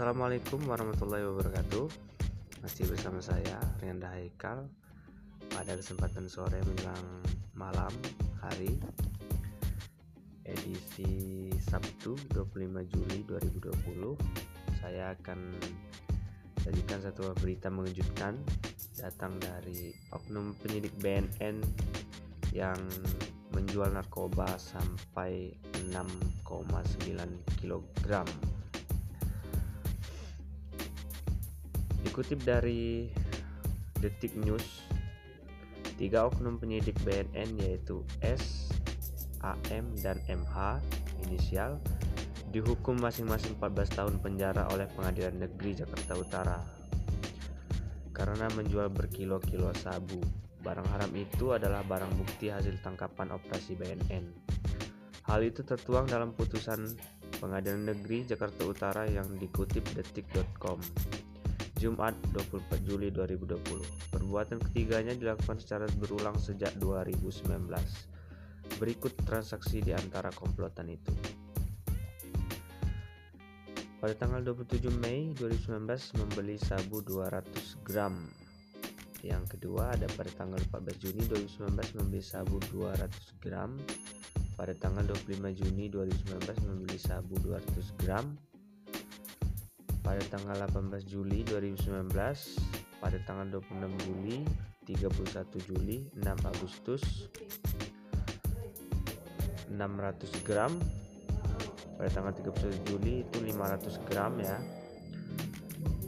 Assalamualaikum warahmatullahi wabarakatuh. Masih bersama saya Rianda Haikal. Pada kesempatan sore menjelang malam hari Edisi Sabtu 25 Juli 2020 Saya akan sajikan satu berita mengejutkan Datang dari oknum penyidik BNN Yang menjual narkoba sampai 6,9 kg Dikutip dari Detik News, tiga oknum penyidik BNN yaitu S, AM, dan MH inisial dihukum masing-masing 14 tahun penjara oleh Pengadilan Negeri Jakarta Utara karena menjual berkilo-kilo sabu. Barang haram itu adalah barang bukti hasil tangkapan operasi BNN. Hal itu tertuang dalam putusan Pengadilan Negeri Jakarta Utara yang dikutip detik.com. Jumat 24 Juli 2020. Perbuatan ketiganya dilakukan secara berulang sejak 2019. Berikut transaksi di antara komplotan itu. Pada tanggal 27 Mei 2019 membeli sabu 200 gram. Yang kedua ada pada tanggal 14 Juni 2019 membeli sabu 200 gram. Pada tanggal 25 Juni 2019 membeli sabu 200 gram pada tanggal 18 Juli 2019 pada tanggal 26 Juli 31 Juli 6 Agustus 600 gram. Pada tanggal 31 Juli itu 500 gram ya.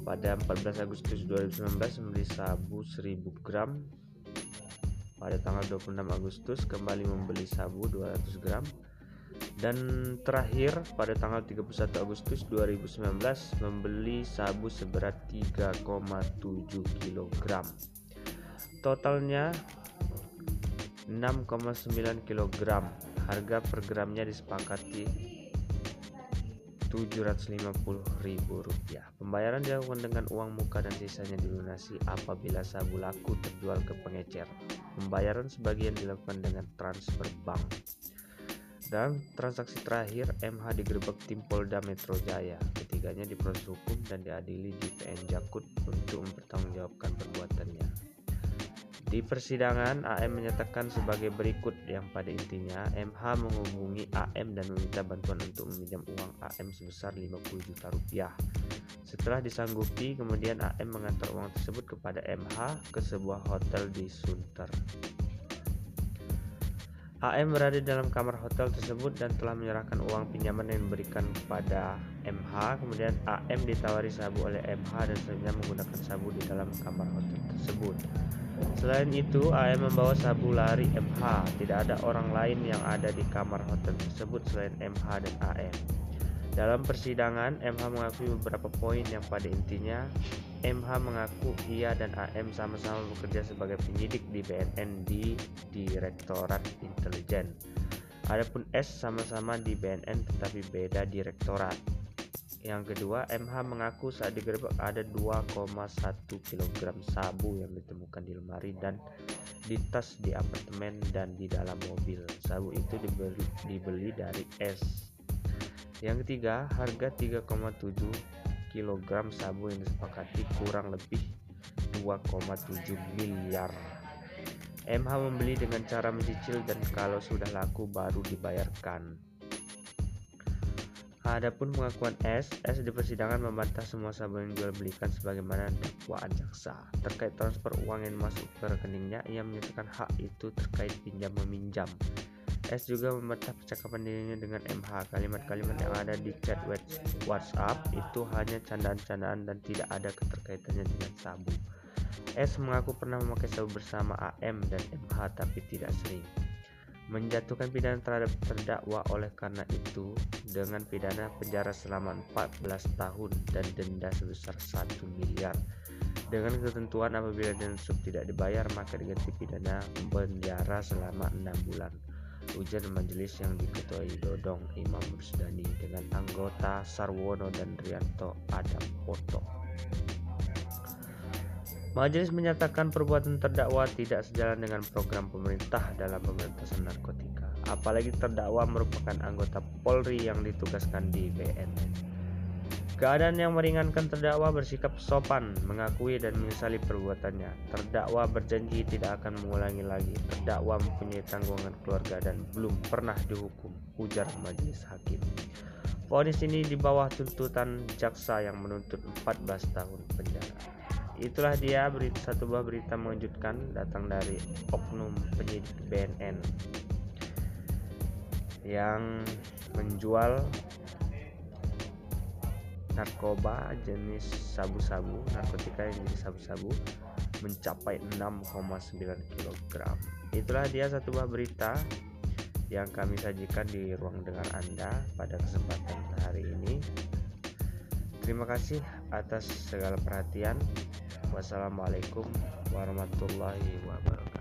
Pada 14 Agustus 2019 membeli sabu 1000 gram. Pada tanggal 26 Agustus kembali membeli sabu 200 gram dan terakhir pada tanggal 31 Agustus 2019 membeli sabu seberat 3,7 kg. Totalnya 6,9 kg. Harga per gramnya disepakati Rp750.000. Pembayaran dilakukan dengan uang muka dan sisanya dilunasi apabila sabu laku terjual ke pengecer. Pembayaran sebagian dilakukan dengan transfer bank. Dalam transaksi terakhir, MH digerebek tim Polda Metro Jaya. Ketiganya diproses hukum dan diadili di PN Jakut untuk mempertanggungjawabkan perbuatannya. Di persidangan, AM menyatakan sebagai berikut yang pada intinya MH menghubungi AM dan meminta bantuan untuk meminjam uang AM sebesar 50 juta rupiah. Setelah disanggupi, kemudian AM mengantar uang tersebut kepada MH ke sebuah hotel di Sunter. AM berada dalam kamar hotel tersebut dan telah menyerahkan uang pinjaman yang diberikan kepada MH. Kemudian AM ditawari sabu oleh MH dan selanjutnya menggunakan sabu di dalam kamar hotel tersebut. Selain itu, AM membawa sabu lari MH. Tidak ada orang lain yang ada di kamar hotel tersebut selain MH dan AM. Dalam persidangan, MH mengakui beberapa poin yang pada intinya MH mengaku ia dan AM sama-sama bekerja sebagai penyidik di BNN di Direktorat Intelijen. Adapun S sama-sama di BNN tetapi beda direktorat. Yang kedua, MH mengaku saat digerebek ada 2,1 kg sabu yang ditemukan di lemari dan di tas di apartemen dan di dalam mobil. Sabu itu dibeli, dibeli dari S yang ketiga, harga 3,7 kg sabu yang disepakati kurang lebih 2,7 miliar. MH membeli dengan cara mencicil dan kalau sudah laku baru dibayarkan. Adapun pengakuan S, S di persidangan membantah semua sabu yang jual belikan sebagaimana dakwaan jaksa. Terkait transfer uang yang masuk ke rekeningnya, ia menyatakan hak itu terkait pinjam meminjam. S juga membantah percakapan dirinya dengan MH. Kalimat-kalimat yang ada di chat WhatsApp itu hanya candaan-candaan dan tidak ada keterkaitannya dengan sabu. S mengaku pernah memakai sabu bersama AM dan MH tapi tidak sering. Menjatuhkan pidana terhadap terdakwa oleh karena itu dengan pidana penjara selama 14 tahun dan denda sebesar 1 miliar. Dengan ketentuan apabila denda sub tidak dibayar maka diganti pidana penjara selama 6 bulan ujian majelis yang diketuai Dodong Imam Rusdani dengan anggota Sarwono dan Rianto Adam Poto. Majelis menyatakan perbuatan terdakwa tidak sejalan dengan program pemerintah dalam pemberantasan narkotika, apalagi terdakwa merupakan anggota Polri yang ditugaskan di BNN. Keadaan yang meringankan terdakwa bersikap sopan, mengakui dan menyesali perbuatannya. Terdakwa berjanji tidak akan mengulangi lagi. Terdakwa mempunyai tanggungan keluarga dan belum pernah dihukum, ujar majelis hakim. Vonis ini di bawah tuntutan jaksa yang menuntut 14 tahun penjara. Itulah dia berita satu buah berita mengejutkan datang dari oknum penyidik BNN yang menjual narkoba jenis sabu-sabu narkotika yang jenis sabu-sabu mencapai 6,9 kg itulah dia satu buah berita yang kami sajikan di ruang dengar Anda pada kesempatan hari ini. Terima kasih atas segala perhatian. Wassalamualaikum warahmatullahi wabarakatuh